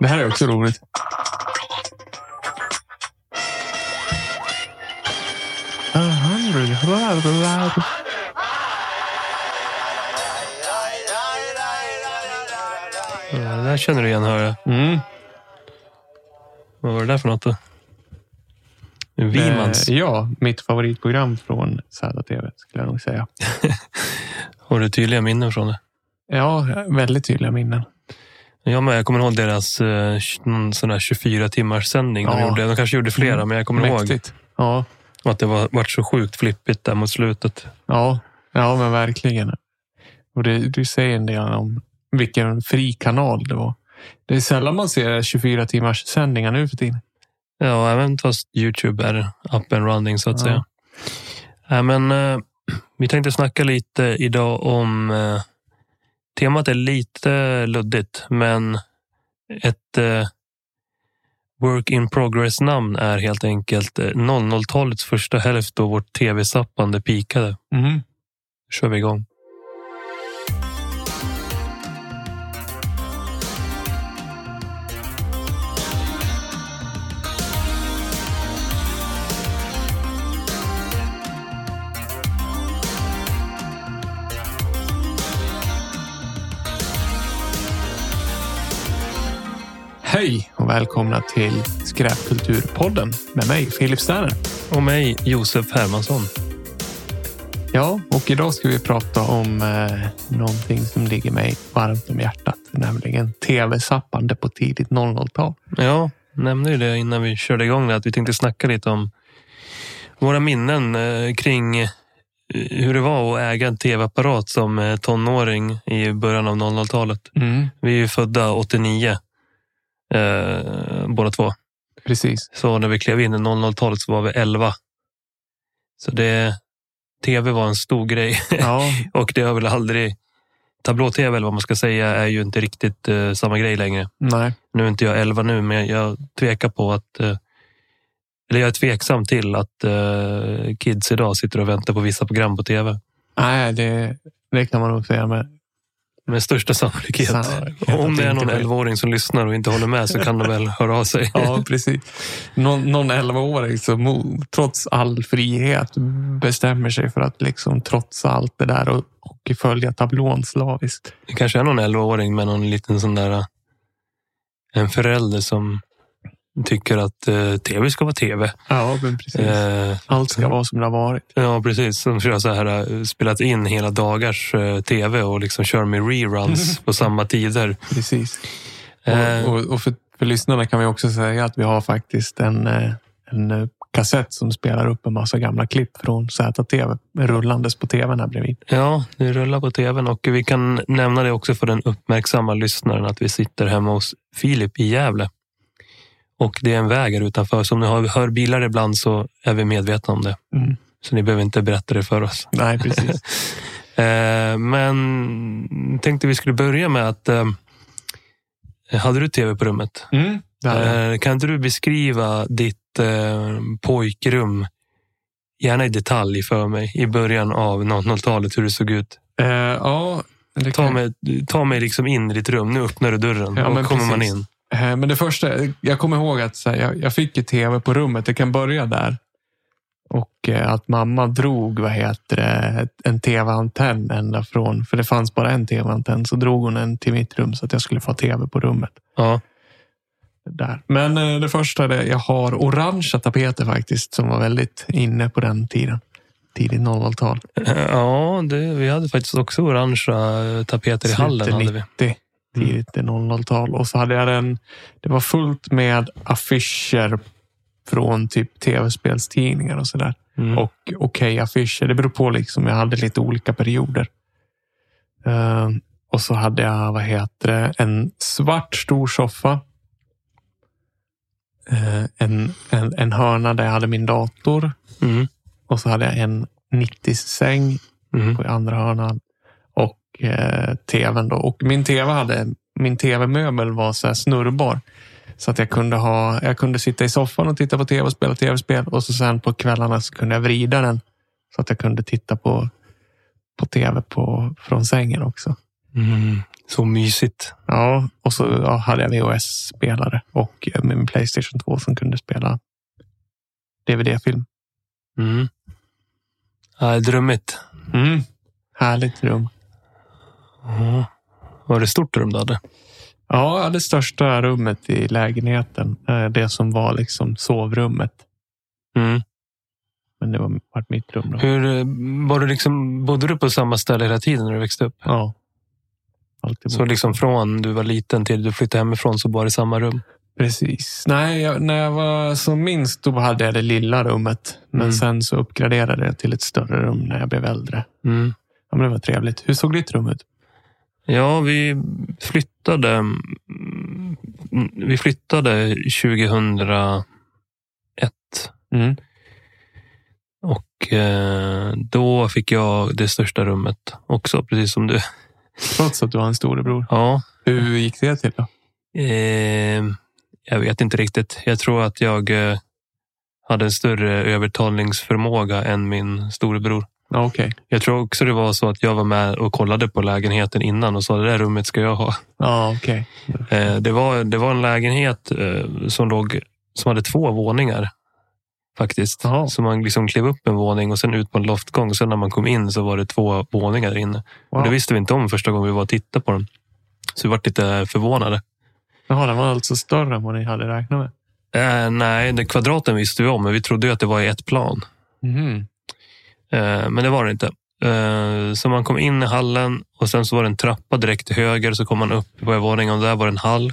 Det här är också roligt. Ja, det där känner du igen hör jag. Mm. Vad var det där för något då? Vimans. Eh, ja, mitt favoritprogram från ZTV skulle jag nog säga. Har du tydliga minnen från det? Ja, väldigt tydliga minnen. Jag med. Jag kommer ihåg deras eh, sån där 24 timmars sändning. De, Ja. gjorde, de kanske gjorde flera, men jag kommer ihåg Mäktigt. Ja, att det var, vart så sjukt flippigt där mot slutet. ja, ja, men verkligen. Och det, du säger en del om vilken fri kanal det var. Det är sällan man ser 24 timmars sändningar nu för tiden. Ja, även fast Youtube är up and running så att Ja. säga. Ja, men, eh, vi tänkte snacka lite idag om... Eh, temat är lite luddigt, men ett eh, work in progress-namn är helt enkelt eh, 00-talets första hälft då vårt tv-sappande pikade. Mm. kör vi igång. Hej och välkomna till Skräpkulturpodden med mig, Filip Sterner. Och mig, Josef Hermansson. Ja, och idag ska vi prata om eh, någonting som ligger mig varmt om hjärtat, nämligen tv-sappande på tidigt 00-tal. Ja, nämnde ju det innan vi körde igång att vi tänkte snacka lite om våra minnen eh, kring eh, hur det var att äga en tv-apparat som eh, tonåring i början av 00-talet. Mm, Vi är ju födda 89, eh, båda två. precis. Så när vi klev in i 00-talet så var vi 11. Så det, tv var en stor grej Ja, och det har väl aldrig Tablå-tv eller vad man ska säga är ju inte riktigt eh, samma grej längre. nej. Nu är inte jag 11 nu, men jag tvekar på att... eh, Eller jag är tveksam till att eh, kids idag sitter och väntar på vissa program på tv. Nej, det, det kan man nog säga med Med största sannolikhet. sannolikhet Om det är någon blir. 11-åring som lyssnar och inte håller med så kan de väl höra av sig. Ja, precis. Någon, någon 11-åring som trots all frihet bestämmer sig för att liksom trotsa allt det där och, och följa tablån slaviskt. Det kanske är någon 11-åring med någon liten sån där... eh, En förälder som tycker att eh, tv ska vara tv. Ja, men precis. Eh, Allt ska vara som det har varit. Ja, precis. Som kör så här, eh, spelat in hela dagars eh, tv och liksom kör med reruns på samma tider. Precis. Eh, Och, och, och för, för lyssnarna kan vi också säga att vi har faktiskt en, eh, en kassett som spelar upp en massa gamla klipp från ZTV rullandes på tvn här bredvid. Ja, det rullar på tvn och vi kan nämna det också för den uppmärksamma lyssnaren att vi sitter hemma hos Filip i Gävle. Och det är en väg här utanför, så om ni hör- hör bilar ibland så är vi medvetna om det. Mm. Så ni behöver inte berätta det för oss. Nej, precis. Eh, men tänkte vi skulle börja med att eh, hade du tv på rummet? Mm. Det. Eh, kan inte du beskriva ditt pojkrum, gärna i detalj för mig, i början av 00-talet, hur det såg ut? Eh, ja, Ta mig, ta mig liksom in i ditt rum. Nu öppnar du dörren Ja, och kommer man precis. in. Eh, Men det första, jag kommer ihåg att så här, jag, jag fick ju tv på rummet. Det kan börja där. Och eh, att mamma drog, vad heter det, en tv-antenn ända från, för det fanns bara en tv-antenn, så drog hon en till mitt rum så att jag skulle få tv på rummet. Ja. Där. Men eh, det första, är det, jag har orangea tapeter faktiskt, som var väldigt inne på den tiden. Tidigt 00-tal. Eh, ja, det, vi hade faktiskt också orangea eh, tapeter i hallen. Slutet Hade vi. 90, tidigt 00-tal. Och så hade jag den, det var fullt med affischer från typ tv-spelstidningar och sådär. Mm. Och okej affischer. Det beror på liksom. Jag hade lite olika perioder. Ehm, och så hade jag, vad heter det, en svart stor soffa. Eh, en, en, en hörna där jag hade min dator. Mm. Och så hade jag en 90-säng Mm. på andra hörnan. Eh, tvn då. Och min tv hade, min tv-möbel var så här snurrbar. Så att jag kunde ha, jag kunde sitta i soffan och titta på tv och spela tv-spel. Och så sen på kvällarna så kunde jag vrida den. Så att jag kunde titta på, på tv på, från sängen också. Mm. Så mysigt. Ja, och så ja, hade jag VHS-spelare och eh, min Playstation 2 som kunde spela DVD-film. Mm. Ja, drömmigt. Mm. Härligt rum. Mm. Var det stort rum du hade? Ja, det största rummet i lägenheten. eh, Det som var liksom sovrummet. Mm. Men det var vart mitt rum. Då. Hur, eh, var du liksom, bodde du på samma ställe hela tiden när du växte upp? Ja. Alltid Så liksom från du var liten till du flyttade hemifrån så var det samma rum? Precis. Nej, jag, när jag var som minst då hade jag det lilla rummet. Men Mm. sen så uppgraderade jag till ett större rum när jag blev äldre. Mm. Ja, men det var trevligt. Hur såg ditt rum ut? Ja, vi flyttade. mm, Vi flyttade 2001 Mm. och eh, då fick jag det största rummet också, precis som du. Trots att du har en storebror. Ja, Hur gick det till då? eh, jag vet inte riktigt. Jag tror att jag eh, hade en större övertalningsförmåga än min storebror. Ja, Okej. Jag tror också det var så att jag var med och kollade på lägenheten innan och sa det där rummet ska jag ha. Ja, okej. Eh, Det var, det var en lägenhet eh, som, låg, som hade två våningar. Faktiskt. Jaha. Så man liksom klev upp en våning och sen ut på en loftgång. Sen när man kom in så var det två våningar inne. Wow. Och det visste vi inte om första gången vi var och tittade på den. Så vi var lite förvånade. Jaha, den var alltså större än vad ni hade räknat med. Eh, nej, den kvadraten visste vi om, men vi trodde att det var i ett plan. Mhm. Eh, men det var det inte. Eh, så man kom in i hallen och sen så var det en trappa direkt till höger. Så kom man upp på våningen och där var det en hall.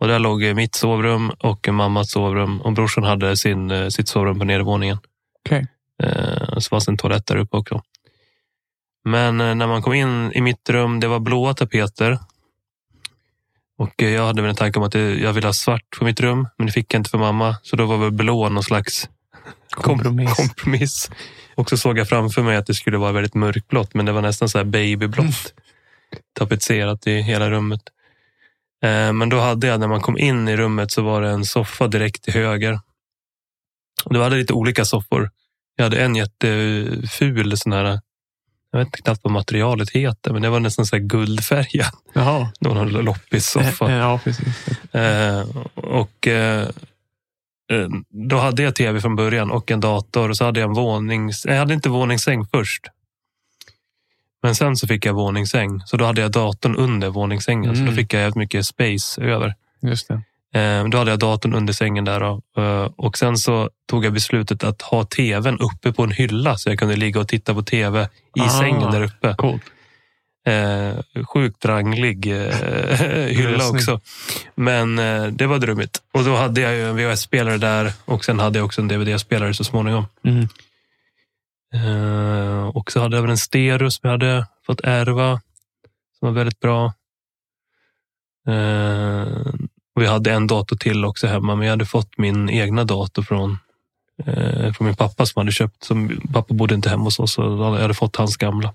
Och där låg mitt sovrum och mammas sovrum. Och brorsan hade sin, eh, sitt sovrum på nedervåningen. Eh, så fanns det en toalett där uppe också. Men eh, när man kom in i mitt rum, det var blåa tapeter. Och eh, jag hade väl en tanke om att jag ville ha svart på mitt rum, men det fick jag inte för mamma. Så då var väl blå någon slags kom- Kompromiss. kompromiss. Och så såg jag framför mig att det skulle vara väldigt mörkblått, men det var nästan så här babyblått. Tapetserat i hela rummet. Eh, Men då hade jag, när man kom in i rummet så var det en soffa direkt till höger. Och Du hade lite olika soffor. Jag hade en jätteful sån här, jag vet knappt vad materialet heter, men det var nästan så här guldfärgad. Jaha. Det var någon loppis-soffa. Eh, Ja, precis. Eh, och eh, eh, då hade jag tv från början och en dator och så hade jag en vånings... Jag hade inte våningssäng först. Men sen så fick jag våningssäng. Så då hade jag datorn under våningssängen. Så då Mm. fick jag mycket space över. Just det. Eh, då hade jag datorn under sängen där. Då. Eh, och sen så tog jag beslutet att ha tvn uppe på en hylla så jag kunde ligga och titta på tv i Ah. sängen där uppe. Coolt. Eh, sjukt ranglig eh, hylla också. Men eh, det var drömmigt. Och då hade jag ju en VHS-spelare där och sen hade jag också en DVD-spelare så småningom. Mm. Eh, och så hade jag väl en stereo som jag hade fått ärva. Som var väldigt bra. Eh, och jag hade en dator till också hemma, men jag hade fått min egna dator från, eh, från min pappa som hade köpt. Som, pappa bodde inte hemma hos oss, så jag hade fått hans gamla.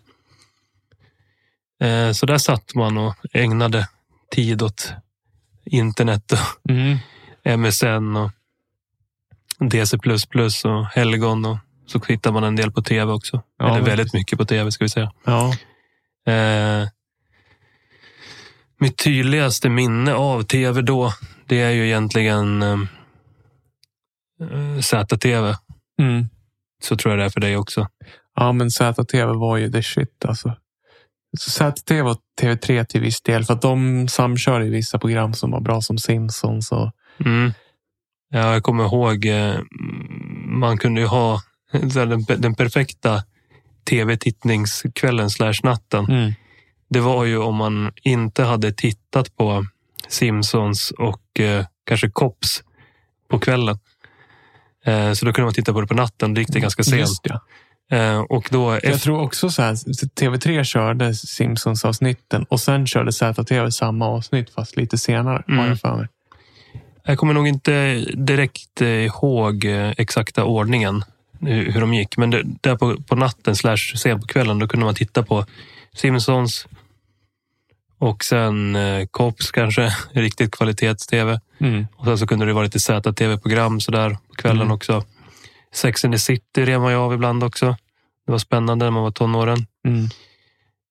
Eh, så där satt man och ägnade tid åt internet och Mm. MSN och DC++ och Helgon och så tittar man en del på tv också. Ja, Eller väldigt mycket på tv ska vi säga. Ja. Eh, mitt tydligaste minne av tv då, det är ju egentligen eh, eh, ZTV. Mm. Så tror jag det är för dig också. Ja, men ZTV var ju the shit alltså. Så ZTV och TV3 till viss del. För att de samkör i vissa program som var bra som Simpsons. Och, Mm. Ja, jag kommer ihåg, eh, man kunde ju ha den, den perfekta tv-tittningskvällen slash natten. mm. Det var ju om man inte hade tittat på Simpsons och eh, kanske Cops på kvällen. Eh, så då kunde man titta på det på natten. Det gick det ganska sent. Ja. Eh, och då Jag tror också så här, TV3 körde Simpsons-avsnitten och sen körde ZTV samma avsnitt fast lite senare. Mm. jag för mig. jag kommer nog inte direkt eh, ihåg eh, exakta ordningen hur, de gick. Men det, där på, på natten slash sent på kvällen då kunde man titta på Simpsons och sen eh, Cops kanske, riktigt kvalitets-tv. Mm. Och sen så kunde det vara lite ZTV-program sådär på kvällen Mm. också. Sex and the City rev man ju av ibland också. Det var spännande när man var tonåren. Mm.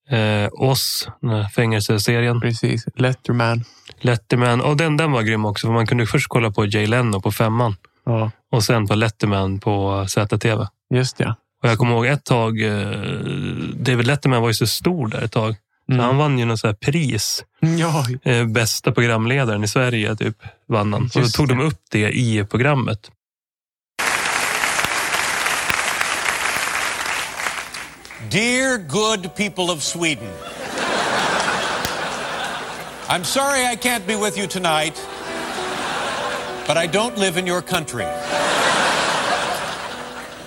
Eh, Oss, den här fängelseserien. Precis. Letterman. Letterman. Och den, den var grym också. För man kunde först kolla på Jay Leno på femman. Ja, Och sen på Letterman på ZTV. just det. Och jag kommer ihåg ett tag, eh, David Letterman var ju så stor där ett tag. Mm. Han vann ju något så pris. Ja, Eh, bästa programledaren i Sverige, typ, vann han. Och då Just tog de det. upp det i programmet. Dear good people of Sweden, I'm sorry I can't be with you tonight, but I don't live in your country.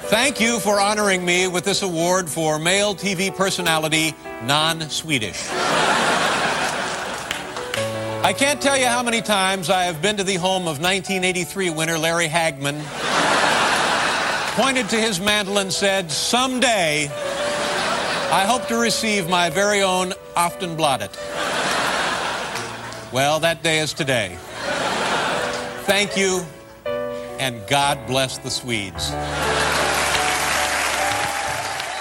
Thank you for honoring me with this award for male TV personality non Swedish. I can't tell you how many times I have been to the home of 1983 winner Larry Hagman, pointed to his mantle and said, Someday I hope to receive my very own Aftonbladet. Well, that day is today. Thank you, and God bless the Swedes.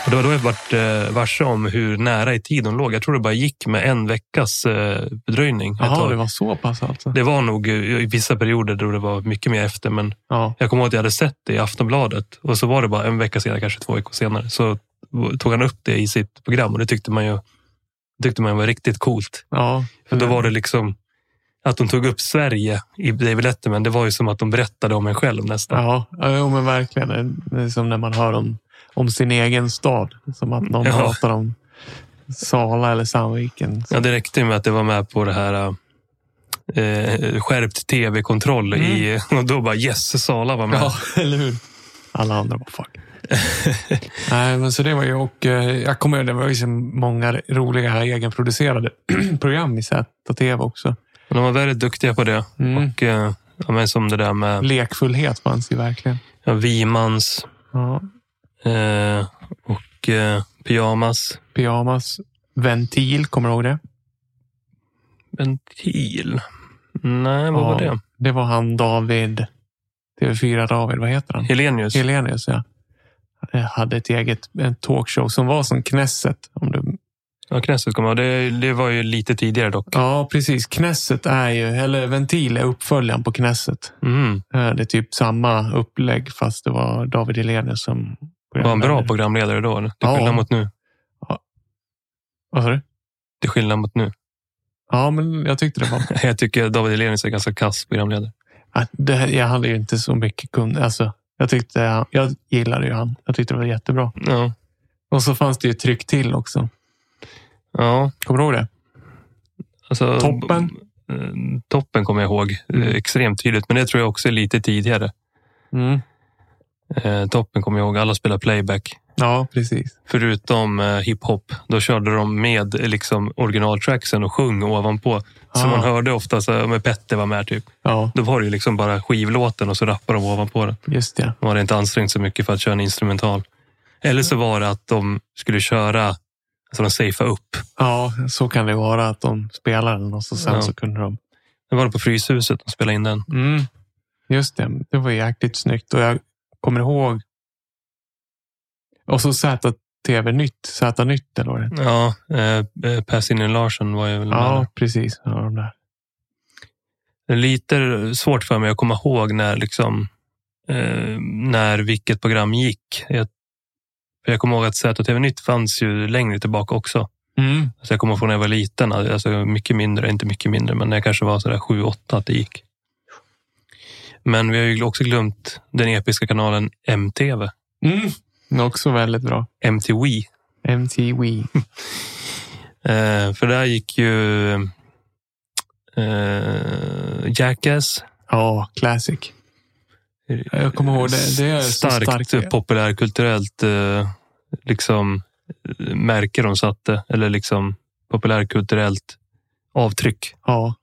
Och det var då jag vart eh, varse om hur nära i tid hon låg. Jag tror det bara gick med en veckas eh, fördröjning. Jaha, det var så pass alltså. det var nog eh, i vissa perioder då det var mycket mer efter. Men Ja, jag kommer ihåg att jag hade sett det i Aftonbladet och så var det bara en vecka senare, kanske två veckor senare, så tog han upp det i sitt program och det tyckte man ju tyckte man var riktigt coolt. ja. För då var det liksom att de tog upp Sverige i David Letterman. Det var ju som att de berättade om en själv nästan. Ja, ja men verkligen. Det är som när man hör om, om sin egen stad. Som att någon Ja. pratar om Sala eller Sandviken. Ja, det räckte med att det var med på det här eh, skärpt tv-kontroll i, och då bara yes, Sala var med. Ja, eller hur? Alla andra bara fuck. Nej, men så det var ju och eh, jag kommer ihåg det var så många roliga egenproducerade program i ZTV också. De var väldigt duktiga på det. Mm. Och eh, ja, men som det där med Lekfullhet fanns ju verkligen. ja, Vimans Ja, eh, och eh, Pyjamas. pyjamas. Ventil, kommer du ihåg det? Ventil. Nej, vad Ja. var det? Det var han David, TV4 David, vad heter han? Helenius. Helenius, ja. Jag hade ett eget en talkshow som var som Knesset. Om du... Ja, Knesset kommer det, det var ju lite tidigare dock. Ja, precis. Knesset är ju, eller Ventil är uppföljaren på Knesset. Mm. Eh, Det är typ samma upplägg fast det var David Helenius som Var han bra programledare då? eller? Till Ja. skillnad mot nu. Vad sa du? Till skillnad mot nu. Ja, men jag tyckte det var... Jag tycker David Helenius är ganska kass programledare. att det, jag hade ju inte så mycket kund. Alltså, jag tyckte, jag gillade ju han. Jag tyckte det var jättebra. Ja. Och så fanns det ju Tryck till också. ja. Kommer du ihåg det? Alltså, Toppen? eh, Toppen kommer jag ihåg Mm. extremt tydligt, men det tror jag också är lite tidigare. Mm. Eh, toppen kommer jag ihåg. Alla spelar playback. Ja, precis. Förutom eh, hiphop. Då körde de med liksom, originaltracksen och sjöng ovanpå. Så Ah. man hörde ofta så, med Petter var med. Typ. Ja, Då var det ju liksom bara skivlåten och så rappade de ovanpå den. just det. De hade inte ansträngt sig mycket för att köra en instrumental. Eller så var det att de skulle köra, alltså de safeade upp. Ja, så kan det vara att de spelar den och så sen Ja. så kunde de... Det var på Fryshuset de spelade in den. Mm. Just det, det var jäkligt snyggt och jag kommer ihåg. Och så ZTV Nytt, Z Nytt eller vad det. Ja, eh, eh, Passinin Larsson var ju väl med Ja, där. precis. Ja, de där. Det är lite svårt för mig att komma ihåg när, liksom, eh, när vilket program gick. Jag, för jag kommer ihåg att ZTV Nytt fanns ju längre tillbaka också. Mm. Alltså jag kommer ihåg när jag var liten, alltså mycket mindre, inte mycket mindre, men när jag kanske var sådär 7-8 att det gick. Men vi har ju också glömt den episka kanalen MTV. Mm. Också väldigt bra. MTV. MTV. Eh, för där gick ju eh, Jackass. Ja, classic. Jag kommer ihåg det. Det är starkt starkt. populärkulturellt eh, liksom, märke de satte. Eller liksom populärkulturellt avtryck. Ja.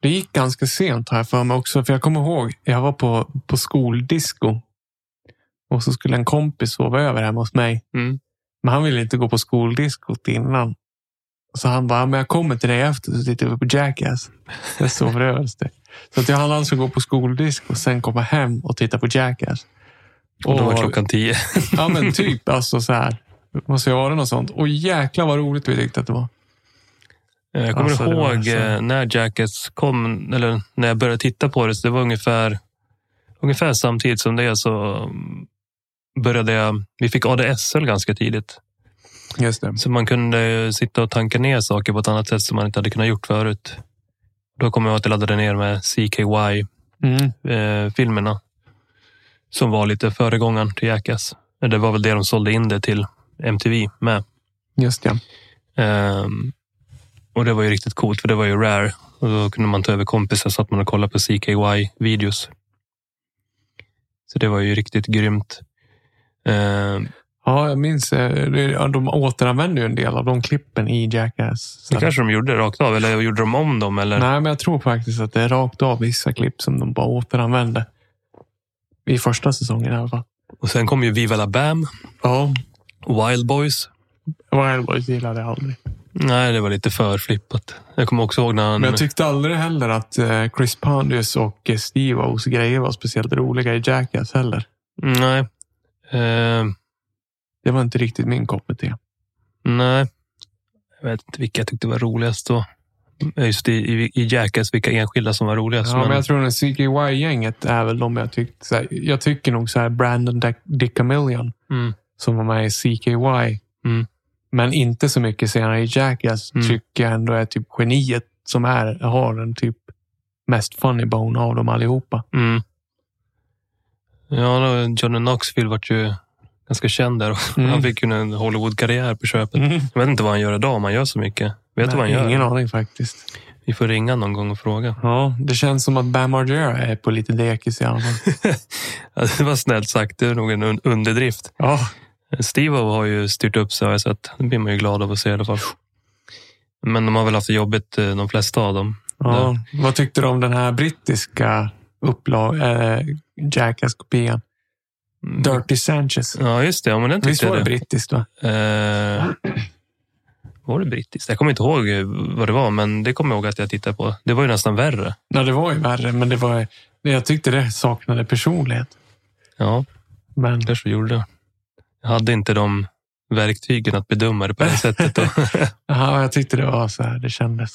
Det gick ganska sent jag för mig också. För jag kommer ihåg, jag var på, på skoldisco. Och så skulle en kompis sova över hemma hos mig. Mm. Men han ville inte gå på skoldiskot innan. Så han bara, men jag kommer till dig efter så tittar vi på Jackass. Jag sover över hos dig. Så att jag hann alltså gå på skoldisco och sen komma hem och titta på Jackass. Och då var klockan tio. Ja men typ alltså så här. Måste ju vara något sånt. Och jäklar vad roligt vi tyckte att det var. Eh, Jag kommer Alltså, ihåg så- eh, när Jackass kom, eller när jag började titta på det, så det var ungefär, ungefär samtidigt som det så mm, började jag, vi fick ADSL ganska tidigt. Just det. Så man kunde eh, sitta och tanka ner saker på ett annat sätt som man inte hade kunnat gjort förut. Då kom jag att jag laddade ner med CKY-filmerna. Mm. som var lite föregångaren till Jackass. Det var väl det de sålde in det till MTV med. Just det. Ehm, och det var ju riktigt coolt för det var ju rare. Och då kunde man ta över kompisar så att man och kolla på CKY-videos. Så det var ju riktigt grymt. Ehm, Ja, jag minns. eh, De återanvände ju en del av de klippen i Jackass. Så det kanske de gjorde rakt av, eller gjorde de om dem? Eller? Nej, men jag tror faktiskt att det är rakt av vissa klipp som de bara återanvände. I första säsongen i alla fall. Och sen kom ju Viva La Bam, Ja, Wild Boys. Wild Boys gillade jag aldrig. Nej, det var lite för flippat. Jag kommer också ihåg när han... Men jag tyckte aldrig heller att eh, Chris Pontius och eh, Steve-O's grejer var speciellt roliga i Jackass heller. Nej. Ehm, Det var inte riktigt min kopp te. nej. Jag vet inte vilka jag tyckte var roligast då. Just i, i, i Jackass, vilka enskilda som var roligast. Ja, men men, jag tror att CKY-gänget är väl de jag tyckte. Så här, jag tycker nog så här Brandon Dick- Dickamillion mm, som var med i CKY. Mm. Men inte så mycket senare i Jackass Mm. tycker jag ändå är typ geniet som är, har den typ mest funny bone av dem allihopa. mm. Ja, Johnny Knoxville vart ju ganska känd där. Mm. Han fick ju en Hollywood-karriär på köpet. Mm. Jag vet inte vad han gör idag, om han gör så mycket. Vet du vad han gör? Ingen aning faktiskt. Vi får ringa någon gång och fråga. Ja, det känns som att Bam Margera är på lite dekis i alla fall. Ja, det var snällt sagt. Det är nog en un- underdrift. Ja, Steve har ju styrt upp sig jag sett. Det blir man ju glad av att se i alla fall. Men de har väl haft det jobbigt, eh, de flesta av dem. ja. Vad tyckte du om den här brittiska upplag, äh, Jackass-kopian? Mm. Dirty Sanchez. Ja, just det. Ja, men den Visst var det brittiskt va? Eh, var det brittiskt? Jag kommer inte ihåg eh, vad det var, men det kommer jag ihåg att jag tittade på. Det var ju nästan värre. Ja, det var ju värre, men det var, jag tyckte det saknade personlighet. Ja, Men kanske gjorde det. Jag hade inte de verktygen att bedöma det på det sättet. Jaha, jag tyckte det var så här det kändes.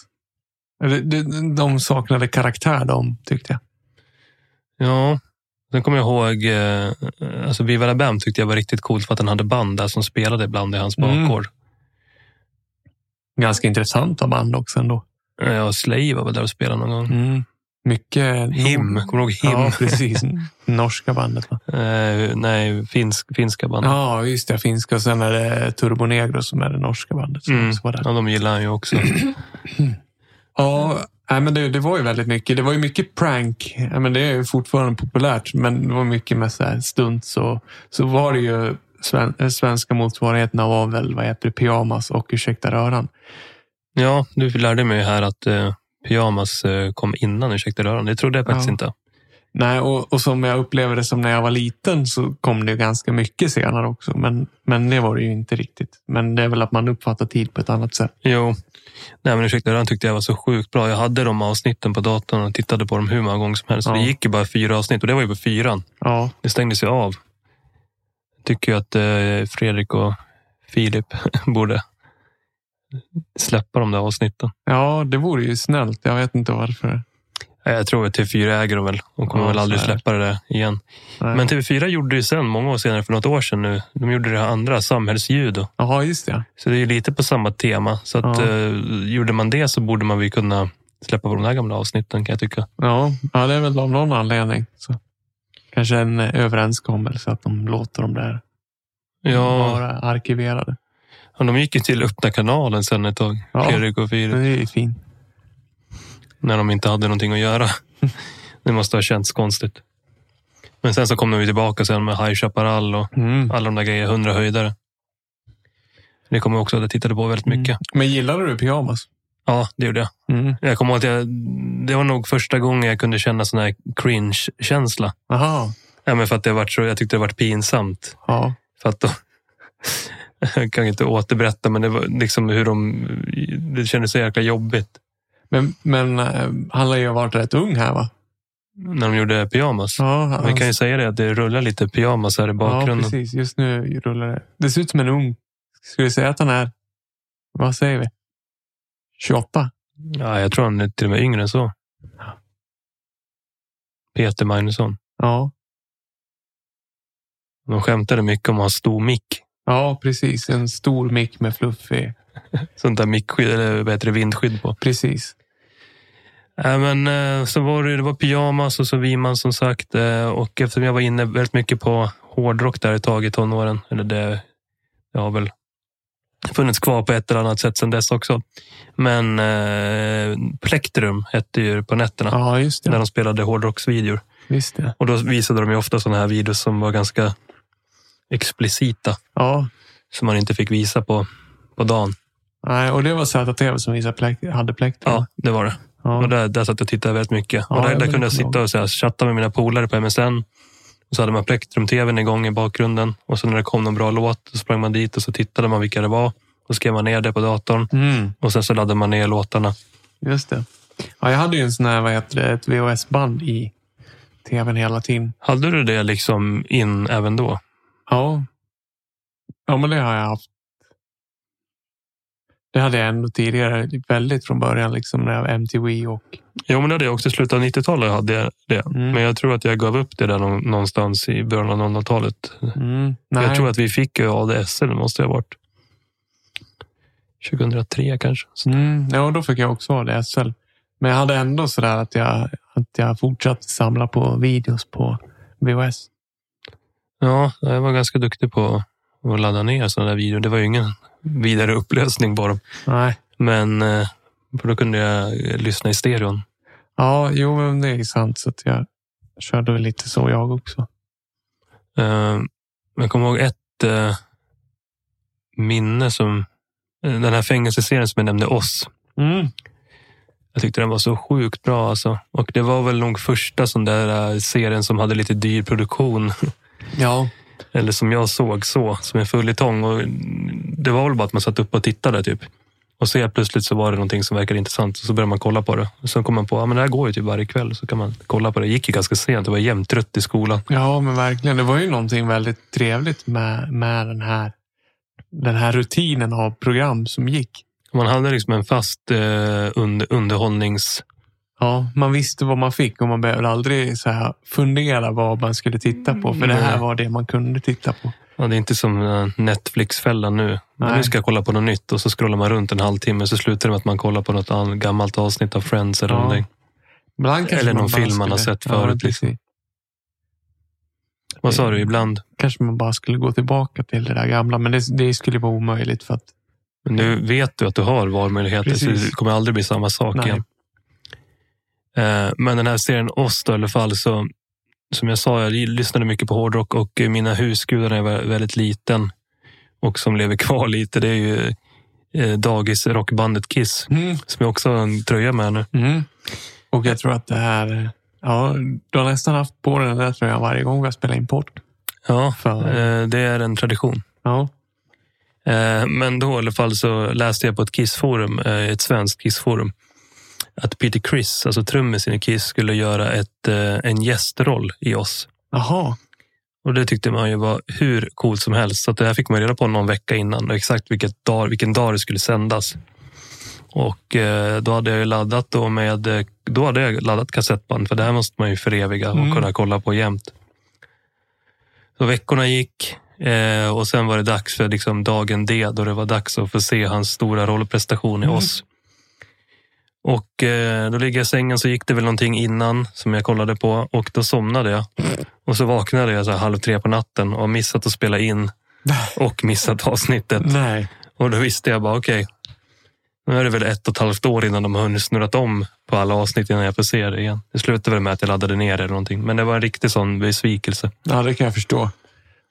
De saknade karaktär de, tyckte jag. Ja, sen kommer jag ihåg, eh, alltså Viva La Bam tyckte jag var riktigt coolt för att han hade band där som spelade ibland i hans Mm. bakgård. Ganska intressanta band också ändå. Ja, Slay var väl där och spelade någon gång. Mm. Mycket... Him, kommer du ihåg Him? Ja, precis. Norska bandet va? Eh, nej, finsk, finska band. Ja, just det. Finska. Och sen är det Turbo Negro som är det norska bandet. Som Mm. också var där. Ja, de gillar han ju också. Ja, nej, men det, det var ju väldigt mycket. Det var ju mycket prank. Ja, men det är ju fortfarande populärt, men det var mycket med så här stunts. Och, så var det ju sven, eh, svenska motsvarigheterna var väl vad heter det, pyjamas och ursäkta röran. Ja, du lärde mig här att eh, pyjamas eh, kom innan Ursäkta röran. Det trodde jag faktiskt Ja. inte. Nej, och, och som jag upplevde det som när jag var liten så kom det ganska mycket senare också. Men, men det var det ju inte riktigt. Men det är väl att man uppfattar tid på ett annat sätt. Jo, nej men Ursäkta röran tyckte jag var så sjukt bra. Jag hade de avsnitten på datorn och tittade på dem hur många gånger som helst. Så Ja. Det gick ju bara fyra avsnitt och det var ju på fyran. Ja, Det stängdes ju av. Jag tycker ju att eh, Fredrik och Filip borde släppa de där avsnitten. ja det vore ju snällt. Jag vet inte varför. Jag tror att TV4 äger dem väl och kommer Ja, väl aldrig släppa det där igen. Nej. Men TV4 gjorde ju sen, många år senare, för något år sedan nu, de gjorde det här andra, samhällsljud. Jaha, just det. Så det är ju lite på samma tema. Så att, Ja. eh, gjorde man det så borde man väl kunna släppa på de här gamla avsnitten kan jag tycka. Ja, ja, det är väl av någon anledning. Så. Kanske en eh, överenskommelse att de låter dem där Ja, vara arkiverade. och de gick ju till öppna kanalen sen ett tag, Ja. Fredrik och Filip, det är ju fint. När de inte hade någonting att göra. det måste ha känts konstigt. Men sen så kom de ju tillbaka sen med High Chaparral och Mm. alla de där grejerna, 100 höjdare. Det kommer jag också att jag tittade på väldigt mycket. Men gillade du pyjamas? Ja, det gjorde jag. Mm. Jag kommer att jag, det var nog första gången jag kunde känna sån här cringe-känsla. Jaha. Ja, men för att det var så, jag tyckte det var pinsamt. Ja. För att då, jag kan inte återberätta, men det var liksom hur de... Det kändes så jäkla jobbigt Men, men eh, han lär ju ha varit rätt ung här va? när de gjorde pyjamas. Ja, han, Vi kan ju säga det, att det rullar lite pyjamas här i ja bakgrunden. precis. Just nu rullar det. Det ser ut som en ung Ska vi säga att han är, vad säger vi? 28? Ja, jag tror han är till och med yngre än så. Peter Magnusson. Ja. De skämtade mycket om att ha stor mick. Ja, precis. En stor mick med fluffig. Sånt där mickskydd, eller vad heter det, vindskydd på. Precis. Äh, men, eh, så var det, det var pyjamas och så Wiman som sagt. eh, Och eftersom jag var inne väldigt mycket på hårdrock där ett tag i tonåren. Eller det, det har väl funnits kvar på ett eller annat sätt sedan dess också. Men eh, Plektrum hette ju på nätterna. Ja, just När det. de spelade hårdrocksvideor. Visst det. Och då visade de ju ofta sådana här videos som var ganska explicita. Ja. Som man inte fick visa på, på dagen. Nej, och det var ZTV som visade plek- hade plektrum. Ja, det var det. Ja. Och där, där satt jag och tittade väldigt mycket. Ja, och där, där kunde jag sitta och så här, chatta med mina polare på MSN. Och så hade man Plektrum-tvn igång i bakgrunden. Och så när det kom någon bra låt så sprang man dit och så tittade man vilka det var. Och skrev man ner det på datorn. Mm, Och sen så laddade man ner låtarna. just det. Ja, jag hade ju en sån här, vad heter det, ett VHS-band i tvn hela tiden. Hade du det liksom in även då? Ja. Ja, men det har jag haft. Det hade jag ändå tidigare, väldigt från början, liksom när jag var MTV och... Jo, men det hade jag också i slutet av 90-talet. hade det. Mm. Men jag tror att jag gav upp det där nå- någonstans i början av 00-talet. Mm. Jag tror att vi fick ADSL, det måste ha varit 2003 kanske. Mm, ja, då fick jag också ha det SL. Men jag hade ändå sådär att jag, att jag fortsatte samla på videos på VHS. ja, jag var ganska duktig på att ladda ner sådana där videor. Det var ju ingen vidare upplösning på dem. Nej. Men eh, för då kunde jag lyssna i stereon. Ja, jo, men det är sant. Så att jag körde väl lite så jag också. Eh, Jag kommer ihåg ett eh, minne som den här fängelseserien som jag nämnde, Oss. Mm. Jag tyckte den var så sjukt bra. Alltså. Och det var väl nog första sån där serien som hade lite dyr produktion. Ja. Eller som jag såg så, som en följetong. Och Det var väl bara att man satt upp och tittade typ. Och så helt plötsligt så var det någonting som verkade intressant. Och så började man kolla på det. Och sen kom man på att ja, det här går ju typ varje kväll. Så kan man kolla på det. Det gick ju ganska sent. Det var jämt trött i skolan. ja, men verkligen. Det var ju någonting väldigt trevligt med, med den, här, den här rutinen av program som gick. Man hade liksom en fast eh, under, underhållnings... Ja, man visste vad man fick och man behövde aldrig så här fundera vad man skulle titta på. För det här Nej. var det man kunde titta på. Ja, det är inte som eh, Netflix-fällan nu. Nej. nu ska jag kolla på något nytt och så scrollar man runt en halvtimme. Så slutar det med att man kollar på något gammalt avsnitt av Friends eller Ja. någonting. Eller någon film man har sett förut, Ja, liksom. Vad sa du? Ibland? Kanske man bara skulle gå tillbaka till det där gamla. Men det, det skulle vara omöjligt för att Men nu vet du att du har valmöjligheter så Precis. det kommer aldrig bli samma sak Nej. igen. Eh, Men den här serien Oss då, i alla fall, så som jag sa, jag lyssnade mycket på hårdrock och mina husgudar när jag var väldigt liten och som lever kvar lite, det är ju eh, dagis rockbandet Kiss Mm. som jag också har en tröja med nu. Mm. Och jag tror att det här... Ja, du har nästan haft på den där tröjan varje gång vi har spelat in podd. Ja, För, eh, det är en tradition. ja. Men då i alla fall så läste jag på ett Kiss-forum, ett svenskt Kiss-forum, att Peter Criss, alltså trummisen i Kiss, skulle göra ett, eh, en gästroll i oss. Jaha. Och det tyckte man ju var hur coolt som helst. Så det här fick man reda på någon vecka innan, och exakt vilket dag, vilken dag det skulle sändas. Och eh, då hade jag ju laddat då med, eh, då hade jag laddat kassettband, för det här måste man ju föreviga och Mm. kunna kolla på jämt. Så veckorna gick och sen var det dags för liksom dagen D då det var dags att få se hans stora rollprestation i Mm. oss. Och eh, då ligger jag i sängen så gick det väl någonting innan som jag kollade på och då somnade jag. Och så vaknade jag så halv tre på natten och har missat att spela in och missat avsnittet. Nej. Och då visste jag bara okej, nu är det väl ett och ett halvt år innan de har hunnit snurrat om på alla avsnitt innan jag får se det igen. Det slutade väl med att jag laddade ner det eller någonting. Men det var en riktig sån besvikelse. Ja, det kan jag förstå.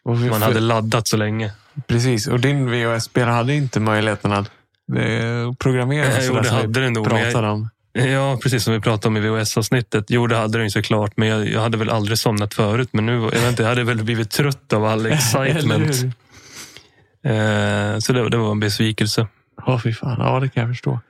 Man hade laddat så länge. Precis, och din VHS-spelare hade inte möjligheten att programmera Eh, jo, det hade den nog, pratade om. Ja, precis som vi pratade om i VHS-avsnittet. Jo, det hade den såklart, men jag, jag hade väl aldrig somnat förut. Men nu, jag vet inte, jag hade väl blivit trött av all excitement. eh, så det, det var en besvikelse. Ja, fy fan. Ja, det kan jag förstå.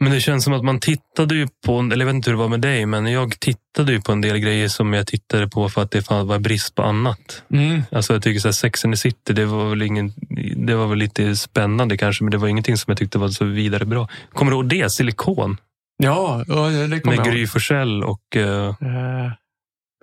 Men det känns som att man tittade ju på, eller jag vet inte hur det var med dig, men jag tittade ju på en del grejer som jag tittade på för att det fan var brist på annat. Mm. Alltså jag tycker så här, Sex and the City, det var väl ingen, det var väl lite spännande kanske, men det var ingenting som jag tyckte var så vidare bra. Kommer du ihåg det? Silikon? Ja, ja, det kommer Med jag Gry ihåg. Forssell och eh,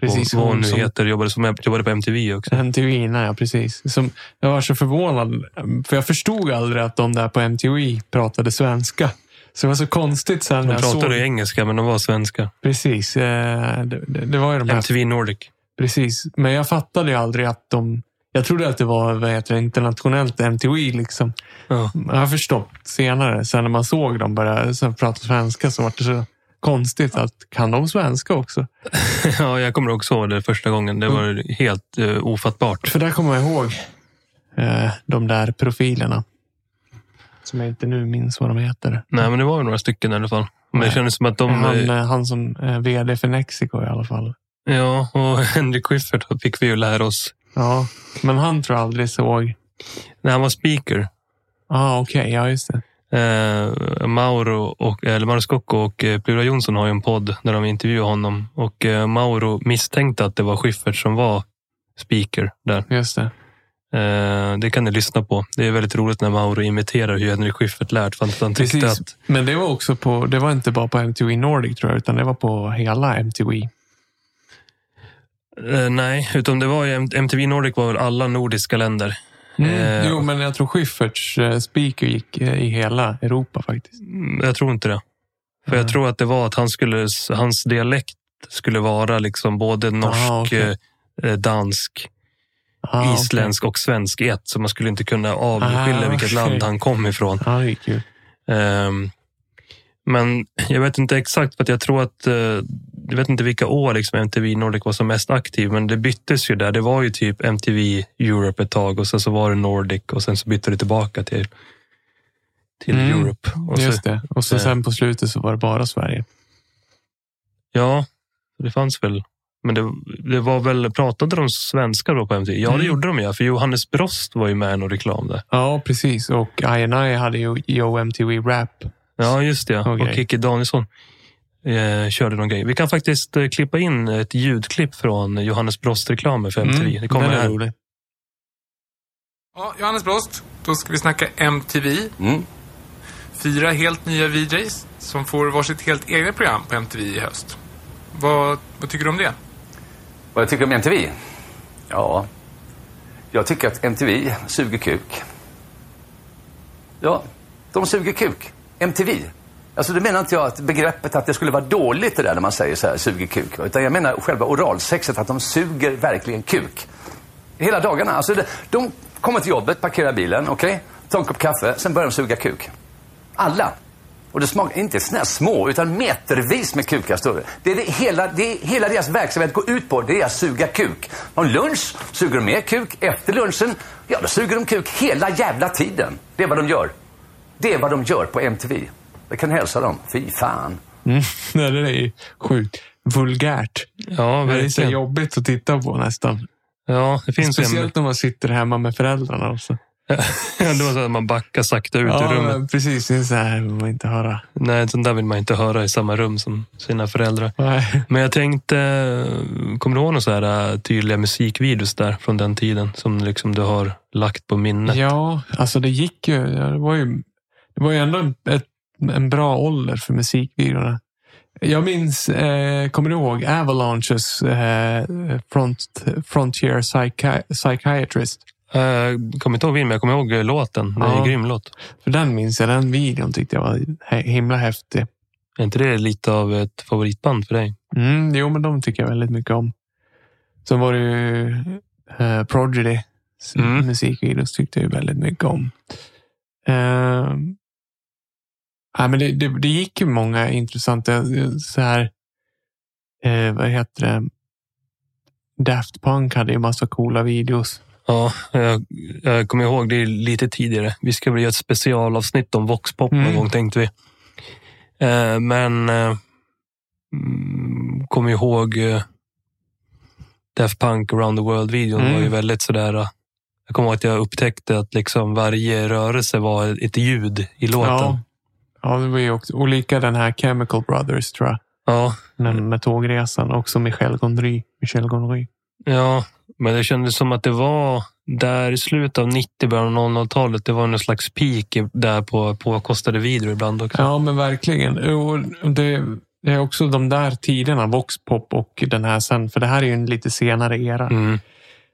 Eh, Precis, vad hon nu heter. Jobbade, som, jobbade på MTV också. MTV, nej, ja, precis. Som, jag var så förvånad, för jag förstod aldrig att de där på MTV pratade svenska. Så det var så konstigt sen De pratade såg. engelska, men de var svenska. Precis, eh, det, det, det var ju de här MTV Nordic. Precis, men jag fattade ju aldrig att de... Jag trodde att det var vad heter det, internationellt MTV. Liksom. Ja. Jag har förstått senare, sen när man såg dem börja prata svenska så var det så konstigt att kan de svenska också? ja, jag kommer också ihåg det första gången. Det var helt uh, ofattbart. För där kommer jag ihåg eh, de där profilerna. Som jag inte nu minns vad de heter. Nej, men det var ju några stycken i alla fall. Men det Nej. kändes som att de... han, eh, eh, han som är vd för Mexico i alla fall. Ja, och Henrik Schyffert fick vi ju lära oss Ja, men han tror jag aldrig såg. när han var speaker. ah, okej, ja just det. Eh, Mauro och, eller Mauro Scocco och eh, Plura Jonsson har ju en podd där de intervjuar honom. Och eh, Mauro misstänkte att det var Schyffert som var speaker där. Just det. Eh, det kan ni lyssna på. Det är väldigt roligt när Mauro imiterar hur Henrik Schyffert lärt. För han Precis. att Men det var också på, det var inte bara på MTV Nordic tror jag, utan det var på hela MTV. Eh, nej, utan det var ju MTV Nordic var väl alla nordiska länder. Eh, Jo, men jag tror Schyfferts speaker gick i hela Europa faktiskt. Mm, Jag tror inte det. För jag Nej. tror att det var att han skulle, hans dialekt skulle vara liksom både norsk, okej. eh, dansk, Ah, isländsk och svensk i ett. Så man skulle inte kunna avskilja Ah, vilket okej. land han kom ifrån. det är kul. Ehm, men jag vet inte exakt, för jag tror att eh, jag vet inte vilka år liksom MTV Nordic var som mest aktiv, men det byttes ju där. Det var ju typ MTV Europe ett tag och sen så var det Nordic och sen så bytte det tillbaka till, till Mm, Europe. Och så, Just det. Och så eh. sen på slutet så var det bara Sverige. Ja, det fanns väl. Men det, det var väl, pratade de svenska då på MTV? Ja, det Mm. gjorde de ja. För Johannes Brost var ju med i någon reklam där. Ja, precis. Och I&I hade ju Yo MTV Rap. Ja, just det. Okej. Och Kikki Danielsson eh, körde någon grej. Vi kan faktiskt eh, klippa in ett ljudklipp från Johannes Brost-reklamen för MTV. det kommer Mm, den är här. rolig. Ja, Johannes Brost, då ska vi snacka MTV. Mm. Fyra helt nya VJs som får varsitt helt egna program på MTV i höst. Vad, vad tycker du om det? Vad jag tycker om MTV? Ja, jag tycker att MTV suger kuk. Ja, de suger kuk. MTV. Alltså det menar inte jag att begreppet att det skulle vara dåligt det där när man säger så här, suger kuk. Utan jag menar själva oralsexet, att de suger verkligen kuk. Hela dagarna. Alltså det, de kommer till jobbet, parkerar bilen, okej? Tar en kopp kaffe, sen börjar de suga kuk. Alla. Och det smakar inte här små, utan metervis med kukar större. Det är det hela, det är hela deras verksamhet går ut på, det är att suga kuk. På lunch suger de mer kuk, efter lunchen, ja då suger de kuk hela jävla tiden. Det är vad de gör. Det är vad de gör på MTV. Jag kan hälsa dem, fy fan. Mm. Det är ju sjukt vulgärt. Ja, Det är så verkligen. jobbigt att titta på nästan. Ja, det finns en... Speciellt när man sitter hemma med föräldrarna också. Det var så att man backar sakta ut ur Ja, rummet. men precis. Det är så här vill man inte höra. Nej, sånt där vill man inte höra i samma rum som sina föräldrar. Nej. Men jag tänkte, kommer du ihåg några så här äh, tydliga musikvideos där från den tiden som liksom du har lagt på minnet? Ja, alltså det gick ju. Det var ju, det var ju ändå ett, en bra ålder för musikvideorna. Jag minns, eh, kommer du ihåg Avalanches eh, front, Frontier Psychi- Psychiatrist? Jag kommer inte ihåg vilken, men jag kommer ihåg eh, låten. Det är Ja. en grym låt. För den minns jag, den videon tyckte jag var himla häftig. Är inte det lite av ett favoritband för dig? Mm, jo, men de tycker jag väldigt mycket om. Sen var det ju eh, Prodigy. Mm. Musikvideos tyckte jag väldigt mycket om. Eh, ja, men det, det, det gick ju många intressanta eh, så här. Eh, vad heter det? Daft Punk hade ju massa coola videos. Ja, jag, jag kommer ihåg det lite tidigare. Vi ska väl göra ett specialavsnitt om Voxpop någon Mm. gång tänkte vi. Eh, men eh, mm, kommer ihåg eh, Daft Punk around the world-videon Mm. var ju väldigt sådär. eh, Jag kommer ihåg att jag upptäckte att liksom varje rörelse var ett ljud i låten. Ja, Ja, det var ju också olika den här Chemical Brothers tror jag. Ja, Den med tågresan. Också Michel Gondry. Michel Gondry. ja, men det kändes som att det var där i slutet av 90, början av 00-talet. Det var någon slags peak där på påkostade videor ibland också. Ja, men verkligen. Och det, det är också de där tiderna, Voxpop och den här sen. För det här är ju en lite senare era. Mm.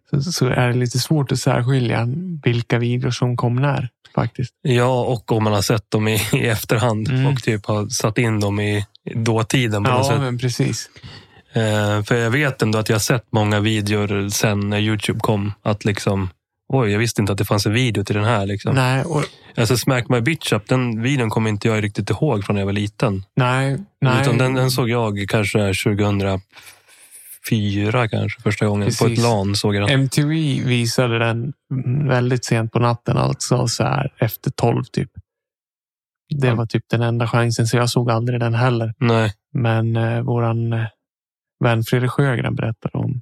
Så, så är det lite svårt att särskilja vilka videor som kom när. Faktiskt. Ja, och om man har sett dem i, i efterhand Mm. och typ har satt in dem i dåtiden på något Ja, sätt. men precis. Eh, för jag vet ändå att jag har sett många videor sen när Youtube kom. Att liksom, oj, jag visste inte att det fanns en video till den här. Liksom. Nej, och, Alltså Smack My Bitch Up, den videon kommer inte jag riktigt ihåg från när jag var liten. nej, nej. Utan den, den såg jag kanske 2004 kanske första gången. På ett Precis. LAN såg jag den. MTV visade den väldigt sent på natten, alltså så här efter tolv typ. Det Ja. var typ den enda chansen, så jag såg aldrig den heller. Nej, Men eh, våran vän Fredrik Sjögren berättade om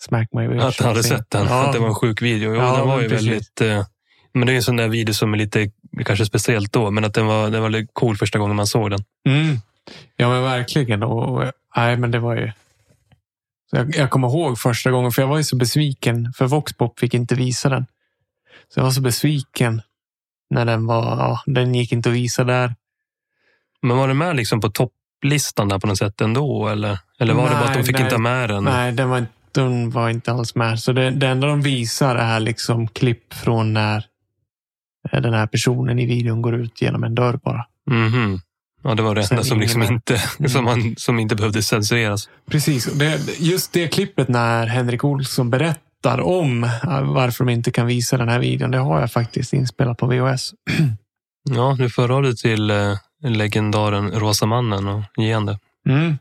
Smack My Bitch. att jag hade sett den. Ja, Att det var en sjuk video. Jo, Ja, den var men ju precis. väldigt... Eh, men det är en sån där video som är lite, kanske speciellt då, men att den var, den var cool första gången man såg den. Mm. Ja, men verkligen. Och, och, nej, men det var ju... Jag, jag kommer ihåg första gången, för jag var ju så besviken, för Voxpop fick inte visa den. Så jag var så besviken när den var, ja, den gick inte att visa där. Men var den med liksom på topplistan där på något sätt ändå? Eller, eller var det bara att de Nej, fick nej. inte med den? Nej, den var, inte- den var inte alls med. Så det, det enda de visar är liksom klipp från när eh, den här personen i videon går ut genom en dörr bara. Mhm. Ja, det var det enda som, liksom inte, som, man, som inte behövde censureras. Precis. Det, just det klippet när Henrik Olsson berättar om eh, varför de inte kan visa den här videon, det har jag faktiskt inspelat på VHS. Ja, du får höra det till eh, legendaren Rosa mannen och ge han det. Mm.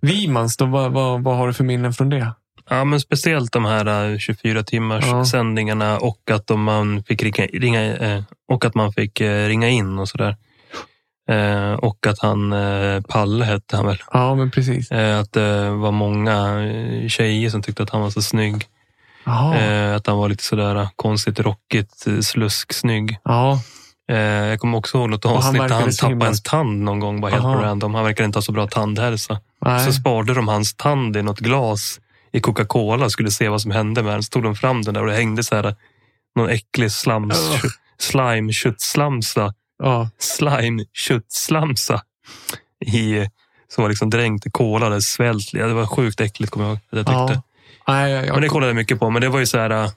Vimans, då, vad, vad, vad har du för minnen från det? Ja, men speciellt de här 24 timmars Ja. sändningarna och att de man fick ringa, ringa eh, och att man fick eh, ringa in och sådär. Eh, och att han, eh, Palle hette han väl, Ja, men precis. eh, att det var många eh, tjejer som tyckte att han var så snygg. Jaha. Eh, att han var lite sådär konstigt rockigt, eh, slusk-snygg. Ja, Eh, jag kommer också ihåg något han avsnitt där verkade han tappade himla- en tand någon gång, bara helt Aha. random. Han verkar inte ha så bra tandhälsa. nej. Så sparade de hans tand i något glas i Coca-Cola och skulle se vad som hände med den. Så tog de fram den där och det hängde så här någon äcklig slams, Ugh. slime köttslamsa, ja. slime köttslamsa i, som var liksom dränkt i cola. Det svält. Det var sjukt äckligt kommer jag ihåg. Jag tyckte. ja. Nej, jag, jag, Men det kollade jag mycket på. Men det var ju så här. äh, Det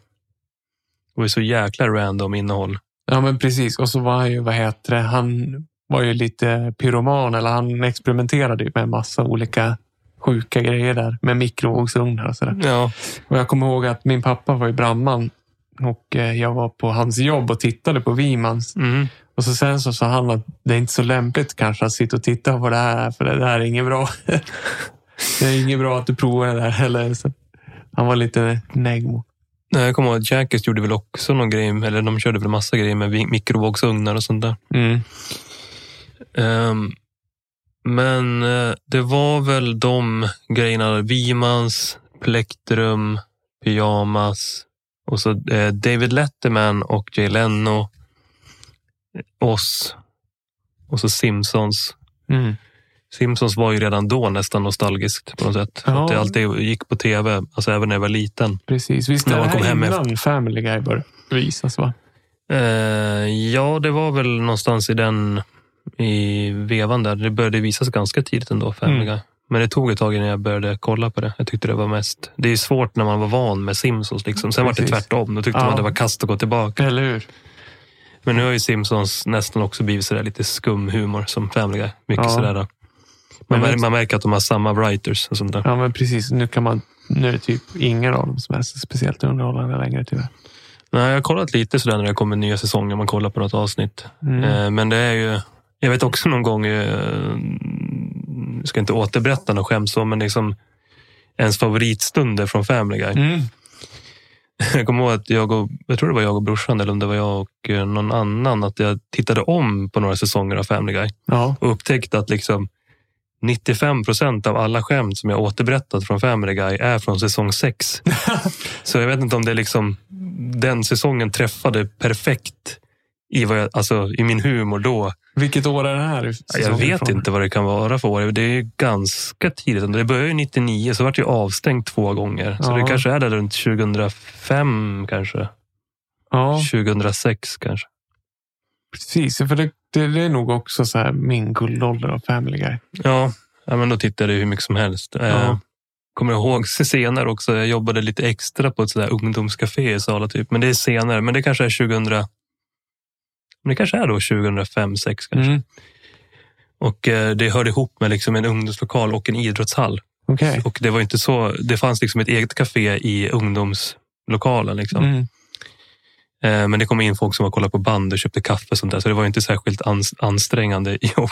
var ju så jäkla random innehåll. Ja, men precis. Och så var han ju, vad heter det, han var ju lite pyroman, eller han experimenterade ju med en massa olika sjuka grejer där med mikrovågsugnar och sådär. Ja, Och jag kommer ihåg att min pappa var ju brandman och eh, jag var på hans jobb och tittade på Vimans. mm. Och så sen så sa han att det är inte så lämpligt kanske att sitta och titta på det här, för det där är inget bra. det är inget bra att du provar det där. Eller så. Han var lite negmo. Nej, Jag kommer ihåg att Jackass gjorde väl också någon grej, eller de körde väl massa grejer med mikrovågsugnar och sånt där. Mm. Ehm, men eh, det var väl de grejerna, Vimans, Plektrum, Pyjamas och så eh, David Letterman och Jay Leno, oss och så Simpsons. Mm. Simpsons var ju redan då nästan nostalgiskt på något sätt. Ja. Att det alltid gick på tv, alltså även när jag var liten. Precis. Visst När man kom här hem innan Family Guy började visas? Va? Eh, ja, det var väl någonstans i den i vevan där. Det började visas ganska tidigt ändå, Family Mm. Men det tog ett tag innan jag började kolla på det. Jag tyckte det var mest... Det är svårt när man var van med Simpsons. Liksom. Sen var det tvärtom. Då tyckte Ja. man det var kast att gå tillbaka. Eller hur? Men nu har ju Simpsons nästan också blivit sådär lite skum humor som Family Guy. Mycket Ja. sådär. Man, Men man märker att de har samma writers och sånt där. Ja, men precis. Nu, kan man, nu är det typ ingen av dem som är speciellt underhållande längre tyvärr. Nej, jag har kollat lite sådär när det kommer nya säsonger. Man kollar på något avsnitt. Mm. Eh, Men det är ju... Jag vet också någon gång, eh, jag ska inte återberätta något skämt så, men liksom ens favoritstunder från Family Guy. Mm. Jag kommer ihåg att jag och, jag tror det var jag och brorsan, eller om det var jag och eh, någon annan, att jag tittade om på några säsonger av Family Guy Ja. och upptäckte att liksom 95 procent av alla skämt som jag återberättat från Family Guy är från säsong 6. Så jag vet inte om det liksom den säsongen träffade perfekt i, vad jag, alltså, i min humor då. Vilket år är det här? Jag vet ifrån? inte vad det kan vara för år. Det är ganska tidigt. Det började ju 99, så vart det ju avstängt två gånger. Så Ja. det kanske är där runt 2005 kanske. Ja, 2006 kanske. precis. För det, det, det är nog också så här min guldålder av Family Guy. Ja, ja men då tittade jag hur mycket som helst. Eh, Ja. Kommer jag ihåg senare också. Jag jobbade lite extra på ett sådär ungdomscafé i Sala. Typ. Men det är senare. Men det kanske är 2000. Men det kanske är då 2005, 2006 kanske. Mm. Och eh, det hörde ihop med liksom en ungdomslokal och en idrottshall. Okej. Och det var inte så. Det fanns liksom ett eget café i ungdomslokalen. Liksom. Mm. Eh, Men det kom in folk som var kollade på band och köpte kaffe och sånt där. Så det var inte särskilt ans- ansträngande jobb.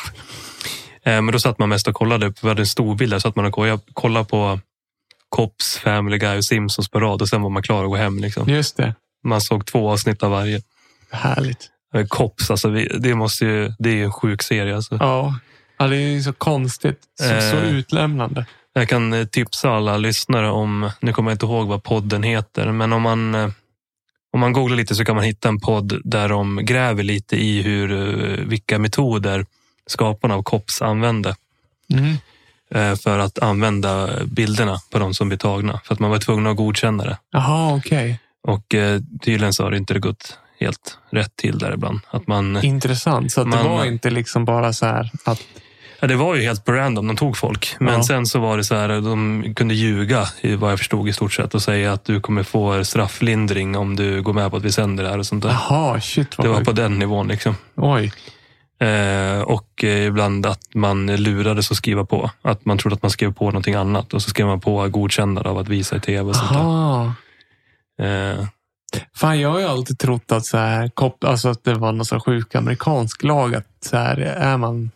Eh, Men då satt man mest och kollade. Vi hade en stor bild där. Så att man och kolla- kollade på Cops, Family Guy och Simpsons på rad. Och sen var man klar att gå hem. Liksom. Just det. Man såg två avsnitt av varje. Härligt. Eh, Cops, alltså, det, måste ju, det är ju en sjuk serie. Alltså. Ja. ja, det är ju så konstigt. Så, så Eh. utlämnande. Jag kan tipsa alla lyssnare om, nu kommer jag inte ihåg vad podden heter, men om man, om man googlar lite så kan man hitta en podd där de gräver lite i hur, eh, vilka metoder skaparna av COPS använde Mm. eh, för att använda bilderna på de som blir tagna. För att man var tvungen att godkänna det. Jaha, okej. Och eh, tydligen så har det inte gått helt rätt till där ibland. Att man, Intressant. Så att det Man- var inte liksom bara så här att... ja, det var ju helt på random, de tog folk. Men Ja. sen så var det så här, de kunde ljuga, vad jag förstod i stort sett, och säga att du kommer få strafflindring om du går med på att vi sänder det här och sånt där. Jaha, shit Det var på den nivån. Liksom. Oj. Eh, och eh, ibland att man lurades att skriva på. Att man trodde att man skrev på någonting annat och så skrev man på godkännande av att visa i tv. Och sånt där. Aha. Eh, Fan, jag har ju alltid trott att, så här, alltså att det var någon så sjuk amerikansk lag. Att så här, är man,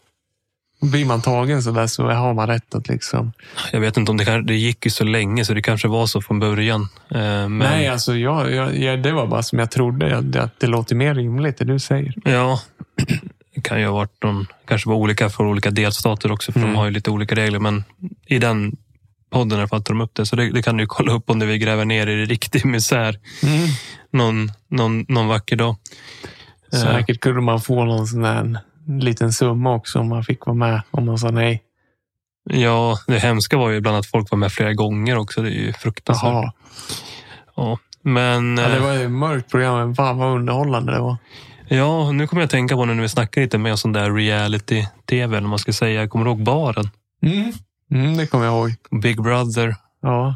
blir man tagen så där så har man rätt att liksom... jag vet inte om det, kan, det gick ju så länge så det kanske var så från början. Eh, men, Nej, alltså jag, jag, det var bara som jag trodde. Att det låter mer rimligt det du säger. Ja, det kan ju ha varit någon, kanske var olika för olika delstater också för Mm. de har ju lite olika regler. Men i den podden i alla fall tar de upp det. Så det, det kan du kolla upp om du vill gräva ner i riktig misär Mm. någon, någon, någon vacker dag. Eh, Säkert kunde man få någon sån där liten summa också om man fick vara med. Om man sa nej. Ja, det hemska var ju ibland att folk var med flera gånger också. Det är ju fruktansvärt. Ja, men Ja, det eh, var ju ett mörkt program, men fan vad underhållande det var. ja, nu kommer jag att tänka på när vi snackar lite mer om sån där reality-tv, eller man ska säga. Jag kommer ihåg baren, Mm. Mm, det kommer jag ihåg. Big Brother. Ja.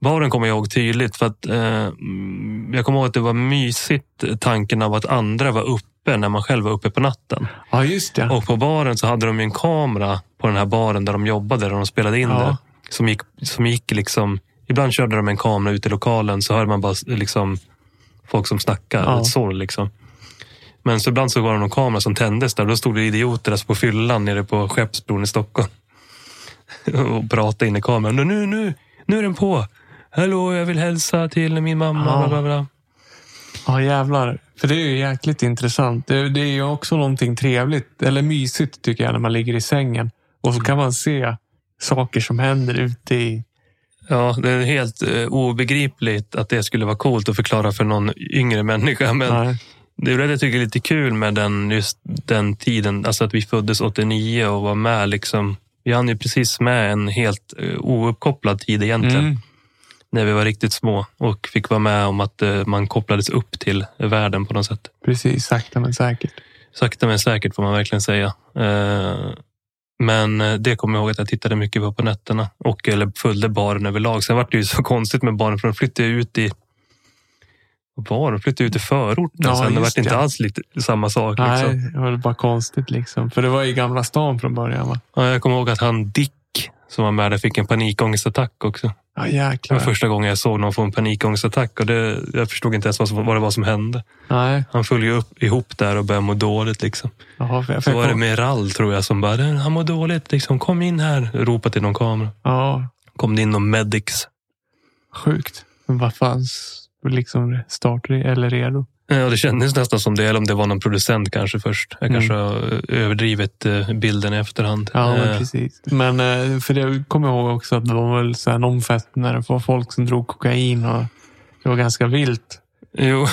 Baren kommer jag ihåg tydligt för att eh, mm, jag kommer ihåg att det var mysigt tanken av att andra var uppe när man själv var uppe på natten. ja, just det. Och på baren så hade de en kamera på den här baren där de jobbade, där de spelade in Ja. det. Som gick, som gick liksom, ibland körde de en kamera ut i lokalen så hörde man bara liksom folk som snackade, Ja. ett sorl liksom. Men så ibland så var det någon kamera som tändes där. Då stod det idioter alltså på fyllan nere på Skeppsbron i Stockholm. och pratade in i kameran. Nu, nu, nu, nu är den på. Hallå, jag vill hälsa till min mamma. Ja. Bla, bla, bla. Ja, jävlar. För det är ju jäkligt intressant. Det, det är ju också någonting trevligt, eller mysigt tycker jag, när man ligger i sängen. Och så kan man se saker som händer ute i... Ja, det är helt eh, obegripligt att det skulle vara coolt att förklara för någon yngre människa. Men Nej. det är det jag tycker är lite kul med den, just den tiden. Alltså att vi föddes 89 och var med. Liksom, vi hann ju precis med en helt eh, ouppkopplad tid egentligen. Mm. När vi var riktigt små och fick vara med om att eh, man kopplades upp till världen på något sätt. Precis, sakta men säkert. Sakta men säkert får man verkligen säga. Eh, Men eh, det kommer jag ihåg att jag tittade mycket på på nätterna och eller följde baren överlag. Sen var det ju så konstigt med baren för de flyttade ut i var? De flyttade ut i förorten. Ja, sen det var inte det. alls lite samma sak. Nej, Liksom. det var bara konstigt liksom. För det var i Gamla stan från början va? Ja, jag kommer ihåg att han Dick som var med där fick en panikångestattack också. Ja, Det var första gången jag såg någon få en panikångestattack och det, jag förstod inte ens vad, som, vad det var som hände. Nej. Han föll ju upp, ihop där och började må dåligt. Liksom. Jaha, för jag Så fick var det Meral tror jag som bara, han mår dåligt, liksom, kom in här. Ropade till någon kamera. Ja, Kom det in någon medics. sjukt. Men vad fanns liksom start eller redo? Ja, det kändes nästan som det, eller om det var någon producent kanske först. Jag Mm. kanske har överdrivit eh, bilden i efterhand. Ja, men Eh, precis. Men eh, för det kommer jag ihåg också att det var väl så här någon fest när det var folk som drog kokain och det var ganska vilt. Jo,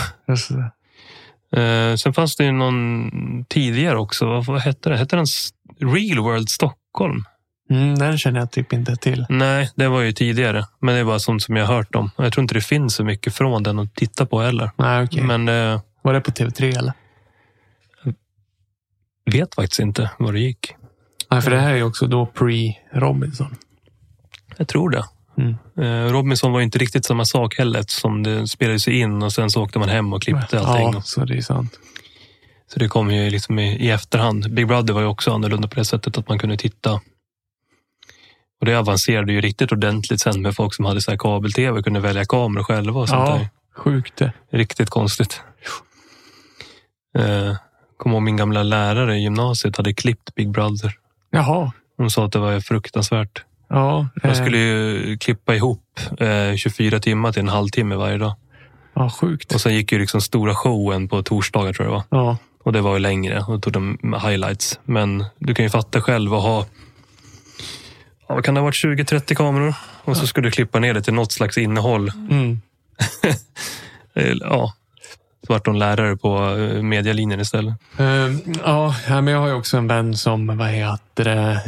Eh, sen fanns det ju någon tidigare också. Vad, vad hette den? Hette den Real World Stockholm? Mm, den känner jag typ inte till. Nej, det var ju tidigare. Men det är bara sånt som jag har hört om. Jag tror inte det finns så mycket från den att titta på heller. Nej, okej. Men eh, Var det på TV3 eller? vet faktiskt inte vad det gick. Nej, för det här är ju också då pre-Robinson. Jag tror det. Mm. Eh, Robinson var inte riktigt samma sak heller eftersom det spelades in och sen så åkte man hem och klippte allting. Ja, så det är sant. Så det kom ju liksom i, i efterhand. Big Brother var ju också annorlunda på det sättet att man kunde titta. Och det avancerade ju riktigt ordentligt sen med folk som hade så här kabel-tv och kunde välja kameror själva och sånt Ja, där. sjukt det. Riktigt konstigt. Eh, Kommer ihåg min gamla lärare i gymnasiet hade klippt Big Brother. Jaha. Hon sa att det var fruktansvärt. Ja, Jag eh, skulle ju klippa ihop eh, 24 timmar till en halvtimme varje dag. ja sjukt. Och sen gick ju liksom stora showen på torsdagar tror jag det var. Ja, Och det var ju längre och då tog de highlights. Men du kan ju fatta själv att ha ja, kan det ha varit 20-30 kameror? Och så skulle du klippa ner det till något slags innehåll. mm. Eh, Ja, så vart de lärare på eh, medialinjen istället. Eh, ja, men jag har ju också en vän som vad heter det,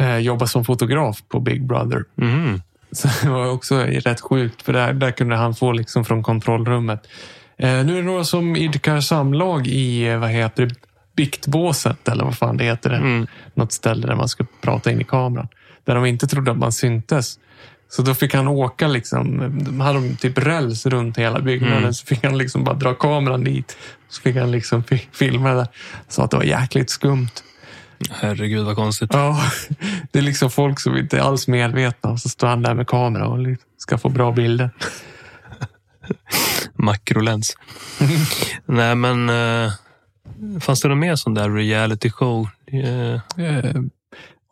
eh, jobbar som fotograf på Big Brother. Mhm. Så det var också rätt sjukt, för där, där kunde han få liksom från kontrollrummet. Eh, nu är det några som idkar samlag i, vad heter det, biktbåset eller vad fan det heter. Det. Mm. Något ställe där man ska prata in i kameran. Där de inte trodde att man syntes. Så då fick han åka liksom, de hade de typ räls runt hela byggnaden. Mm. Så fick han liksom bara dra kameran dit. Så fick han liksom fi- filma där. Sa att det var jäkligt skumt. Herregud vad konstigt. Ja, det är liksom folk som inte är alls medvetna. Och så står han där med kamera och ska få bra bilder. Makrolens. Nej men, eh, fanns det någon mer sån där reality show? Eh,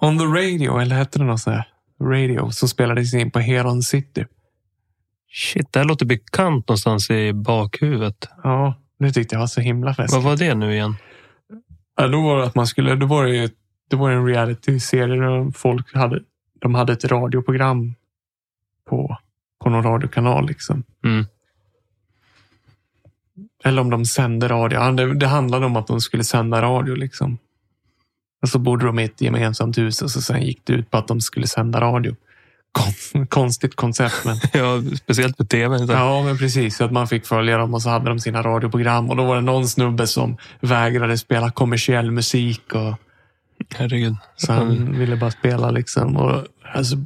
on the radio, eller hette det något sånt här? Radio, som spelades in på Heron City. shit, det här låter bekant någonstans i bakhuvudet. Ja, det tyckte jag var så himla fest. Vad var det nu igen? Ja, då var det att man skulle, då var det ju det var en reality-serie där folk hade, de hade ett radioprogram på, på någon radiokanal liksom. Mm. Eller om de sände radio. Det, det handlade om att de skulle sända radio liksom. Och så bodde de i ett gemensamt hus och så sen gick det ut på att de skulle sända radio. Kon, konstigt koncept men. Ja, speciellt på tv. så. Ja, men precis. Att man fick följa dem och så hade de sina radioprogram. Och då var det någon snubbe som vägrade spela kommersiell musik. Och Herregud. så han ville bara spela liksom. Och alltså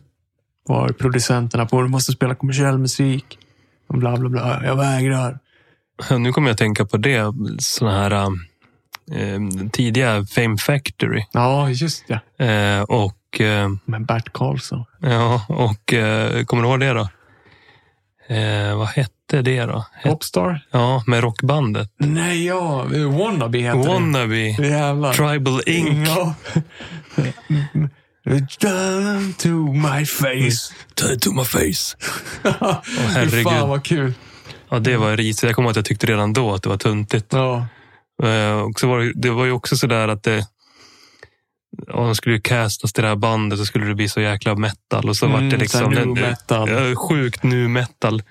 var producenterna på, du måste spela kommersiell musik. Och bla bla bla. Jag vägrar. Nu kommer jag att tänka på det. Såna här eh, tidiga Fame Factory. Ja, just det. Eh, och eh, Men Bert Karlsson. ja, och eh, kommer du ihåg det då? Eh, vad hette det då? Het, Popstar? ja, med rockbandet. Nej, ja. Wannabe heter Wannabe. det. Jävlar. Tribal Inc. Ja. Down to my face. Turn to my face. Åh, herregud. Fan vad kul. Ja, det var risigt. Jag kommer ihåg att jag tyckte redan då att det var tuntigt. Ja. Eh, och så var det, det var ju också sådär att det om de skulle ju castas till det här bandet så skulle det bli så jäkla metal. Och så Mm, vart det här liksom nu metal. Sjukt nu metal.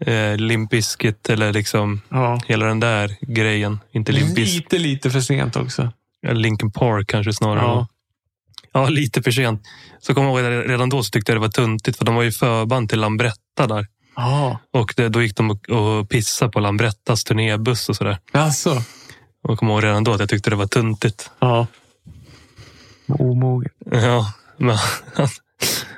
Eh, Limp Bizkit eller liksom ja. hela den där grejen. Inte Limp. Lite, lite för sent också. Ja, Linkin Park kanske snarare. Ja. Ja. lite för sent. Så kommer jag ihåg redan då så tyckte jag det var tuntigt för de var ju förband till Lambretta där. Ja, Och det, då gick de och, och pissade på Lambrettas turnébuss och sådär. alltså. Och jag kommer ihåg redan då att jag tyckte det var tuntigt. Ja. Omoget. Ja, men han,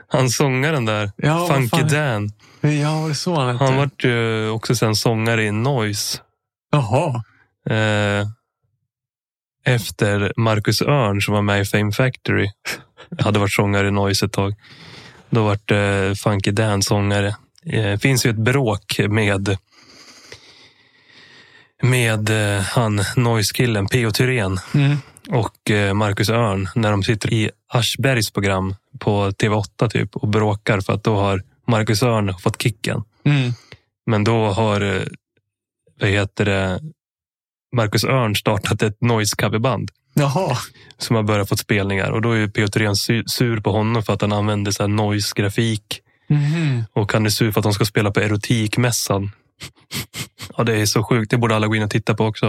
han sångaren där, Ja, Funky fan. Dan. Ja, var det så han hette? Han var ju också sen sångare i Noise. Jaha. Eh, efter Marcus Örn som var med i Fame Factory. hade varit sångare i Noise ett tag. Då vart eh, Funky Dan sångare. Eh, finns ju ett bråk med med eh, han Noise-killen P.O. Thyrén Mm. och eh, Marcus Örn när de sitter i Aschbergs program på TV8 typ och bråkar för att då har Marcus Örn fått kicken. Mm. Men då har eh, vad heter det, Marcus Örn startat ett noise coverband Jaha. som har börjat få spelningar och då är P.O. Thyrén su- sur på honom för att han använder så noise-grafik Mhm. och han är sur för att de ska spela på erotikmässan. Ja, det är så sjukt. Det borde alla gå in och titta på också.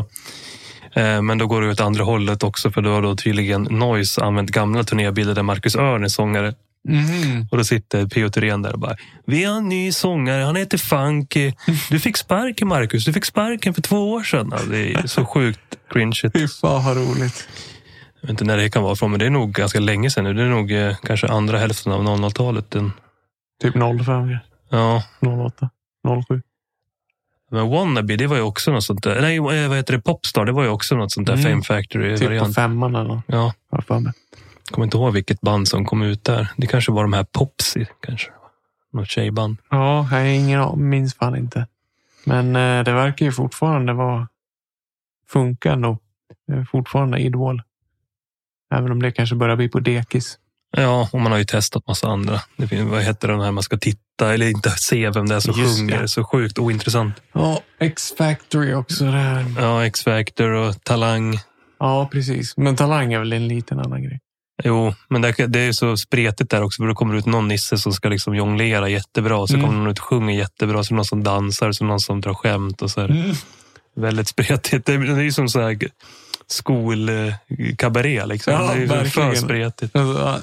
Eh, Men då går det åt andra hållet också, för då har då tydligen Noise använt gamla turnébilder där Marcus Örn är sångare. Mhm. Och då sitter P.O. Thyrén där och bara, vi har en ny sångare, han heter Funky. Du fick sparken Marcus, du fick sparken för två år sedan. Ja, det är så sjukt cringe. Fy fan vad roligt. Jag vet inte när det kan vara från, men det är nog ganska länge sedan nu. Det är nog eh, kanske andra hälften av 00-talet. Den- Typ 05, Ja, 08, 07. Men Wannabe, det var ju också något sånt där. Nej, eh, vad heter det? Popstar, det var ju också något sånt där Mm. Fame Typ på Factory-variant. femman eller något. ja, jag för mig. kommer inte ihåg vilket band som kom ut där. Det kanske var de här Popsy, kanske. Något tjejband. Ja, jag har ingen. Minns fan inte. Men eh, det verkar ju fortfarande vara funka nog. Fortfarande Idol. Även om det kanske börjar bli på dekis. Ja, och man har ju testat massa andra. Det finns, vad heter den här man ska titta eller inte se vem det är som Just sjunger. det. Så sjukt ointressant. Ja, X-Factory också. Där. Ja, X-Factor och Talang. Ja, precis. Men Talang är väl en liten annan grej. Jo, men det, det är så spretigt där också. För det kommer ut någon nisse som ska liksom jonglera jättebra. Så Mm. kommer någon ut och sjunger jättebra. Så det någon som dansar, så det någon som drar skämt. Och så det väldigt spretigt. Det är, det är ju som så här skolkabaré. Liksom. Ja, det är ju för spretigt.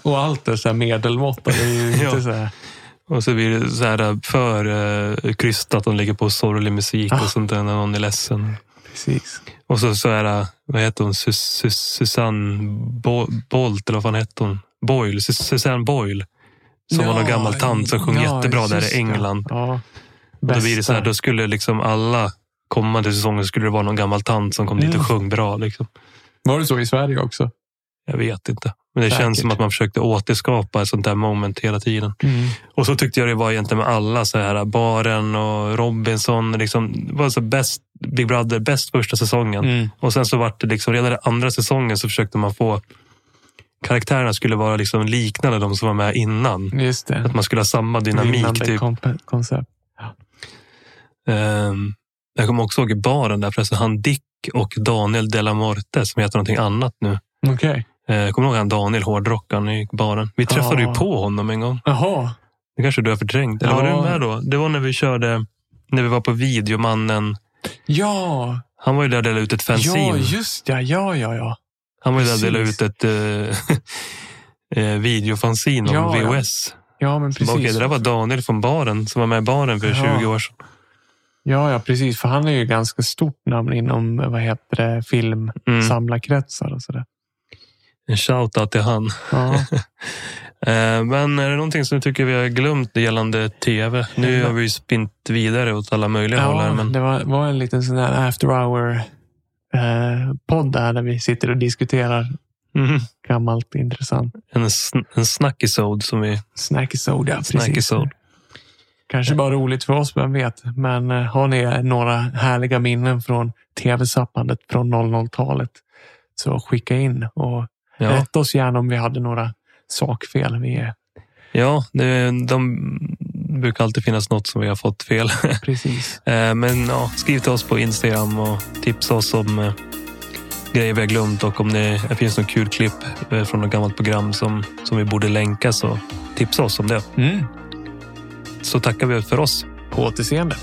Och allt är så här medelmåtta. Det är ju inte Ja. så här. Och så blir det så här för uh, krystat. De lägger på sorglig musik Ah. och sånt där när någon är ledsen. Precis. Och så, så är det, vad heter hon, Sus, Sus, Susanne Bo, Bolt, eller vad fan hette hon? Boyle, Sus, Susanne Boyle. Som var någon gammal tant som sjöng ja, jättebra där i. England. Ja. Och då blir det så här, då skulle liksom alla kommande säsonger skulle det vara någon gammal tant som kom dit Mm. och sjöng bra. Liksom. Var det så i Sverige också? Jag vet inte. Men det Säkert. känns som att man försökte återskapa ett sånt där moment hela tiden. Och så tyckte jag det var egentligen med alla. Så här, Baren och Robinson. Liksom, var så bäst, Big Brother, bäst första säsongen. Mm. Och sen så vart det liksom, redan andra säsongen så försökte man få karaktärerna skulle vara liksom liknande de som var med innan. Att man skulle ha samma dynamik. Typ. koncept. Ehm, jag kommer också ihåg i baren där förresten, han Dick och Daniel Delamorte som heter någonting annat nu. Okej. Eh, kommer ihåg han Daniel, hårdrockaren i baren. Vi träffade Ja. ju på honom en gång. Jaha. Det kanske du har förträngt. Eller var Ja. du med då? Det var när vi körde, när vi var på Videomannen. Ja. Han var ju där och delade ut ett fanzine. Ja, just ja. Ja, ja, ja. han var ju där och delade ut ett eh, eh, videofanzine om Ja, ja. VHS. Ja, men Så bara, precis. Okej, det där var Daniel från baren som var med i baren för Ja. 20 år sedan. Ja, ja, precis. För han är ju ganska stort namn inom vad heter det, film, Mm. samlarkretsar och sådär. En shoutout till han. Ja. Eh, Men är det någonting som du tycker vi har glömt gällande tv? Nu har vi ju spint vidare åt alla möjliga håll ja, Men... det var, var en liten sån där after hour eh, där, där vi sitter och diskuterar Mhm. gammalt intressant. En, sn- en snackisode som vi... Snackisode, ja. Precis. Snackisode. Kanske bara roligt för oss, vem vet. Men eh, har ni några härliga minnen från tv-sappandet från 00-talet så skicka in och Ja, rätta oss gärna om vi hade några sakfel. Vi är ja det, de brukar alltid finnas något som vi har fått fel. precis. Eh, Men ja, skriv till oss på Instagram och tipsa oss om eh, grejer vi har glömt och om det, finns något kul klipp eh, från något gammalt program som, som vi borde länka så tipsa oss om det. Mm. Så tackar vi för oss. På återseende.